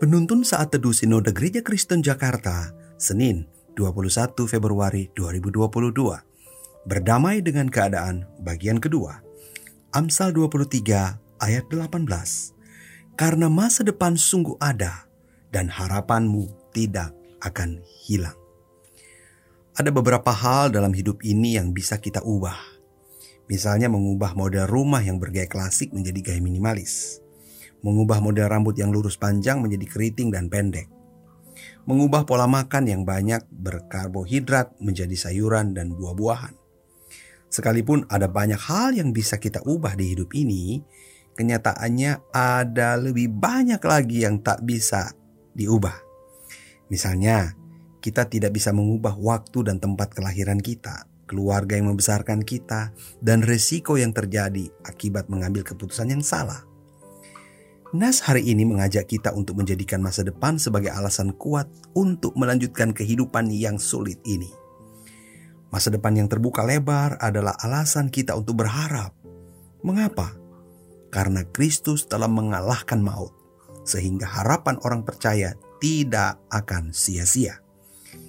Penuntun saat teduh Sinode Gereja Kristen Jakarta, Senin 21 Februari 2022. Berdamai dengan keadaan bagian kedua. Amsal 23 ayat 18. Karena masa depan sungguh ada dan harapanmu tidak akan hilang. Ada beberapa hal dalam hidup ini yang bisa kita ubah. Misalnya mengubah model rumah yang bergaya klasik menjadi gaya minimalis mengubah model rambut yang lurus panjang menjadi keriting dan pendek, mengubah pola makan yang banyak berkarbohidrat menjadi sayuran dan buah-buahan. Sekalipun ada banyak hal yang bisa kita ubah di hidup ini, kenyataannya ada lebih banyak lagi yang tak bisa diubah. Misalnya, kita tidak bisa mengubah waktu dan tempat kelahiran kita, keluarga yang membesarkan kita, dan resiko yang terjadi akibat mengambil keputusan yang salah. Nas hari ini mengajak kita untuk menjadikan masa depan sebagai alasan kuat untuk melanjutkan kehidupan yang sulit ini. Masa depan yang terbuka lebar adalah alasan kita untuk berharap. Mengapa? Karena Kristus telah mengalahkan maut, sehingga harapan orang percaya tidak akan sia-sia.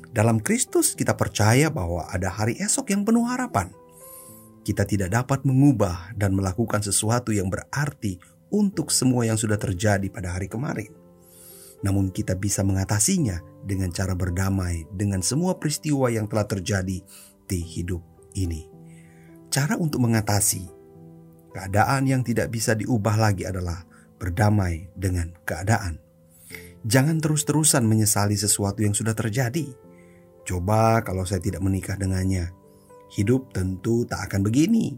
Dalam Kristus, kita percaya bahwa ada hari esok yang penuh harapan. Kita tidak dapat mengubah dan melakukan sesuatu yang berarti untuk semua yang sudah terjadi pada hari kemarin. Namun kita bisa mengatasinya dengan cara berdamai dengan semua peristiwa yang telah terjadi di hidup ini. Cara untuk mengatasi keadaan yang tidak bisa diubah lagi adalah berdamai dengan keadaan. Jangan terus-terusan menyesali sesuatu yang sudah terjadi. Coba kalau saya tidak menikah dengannya, hidup tentu tak akan begini.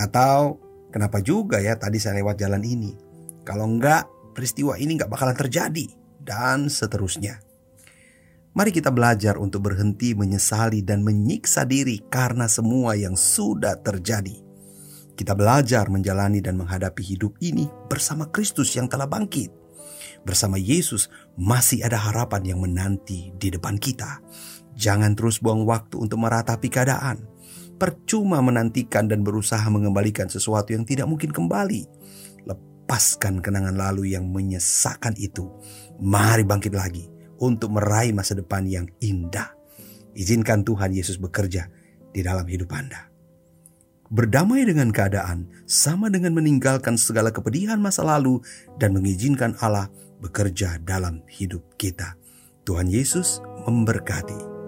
Atau Kenapa juga ya tadi saya lewat jalan ini? Kalau enggak, peristiwa ini enggak bakalan terjadi. Dan seterusnya. Mari kita belajar untuk berhenti menyesali dan menyiksa diri karena semua yang sudah terjadi. Kita belajar menjalani dan menghadapi hidup ini bersama Kristus yang telah bangkit. Bersama Yesus masih ada harapan yang menanti di depan kita. Jangan terus buang waktu untuk meratapi keadaan Percuma menantikan dan berusaha mengembalikan sesuatu yang tidak mungkin kembali. Lepaskan kenangan lalu yang menyesakan itu. Mari bangkit lagi untuk meraih masa depan yang indah. Izinkan Tuhan Yesus bekerja di dalam hidup Anda. Berdamai dengan keadaan sama dengan meninggalkan segala kepedihan masa lalu dan mengizinkan Allah bekerja dalam hidup kita. Tuhan Yesus memberkati.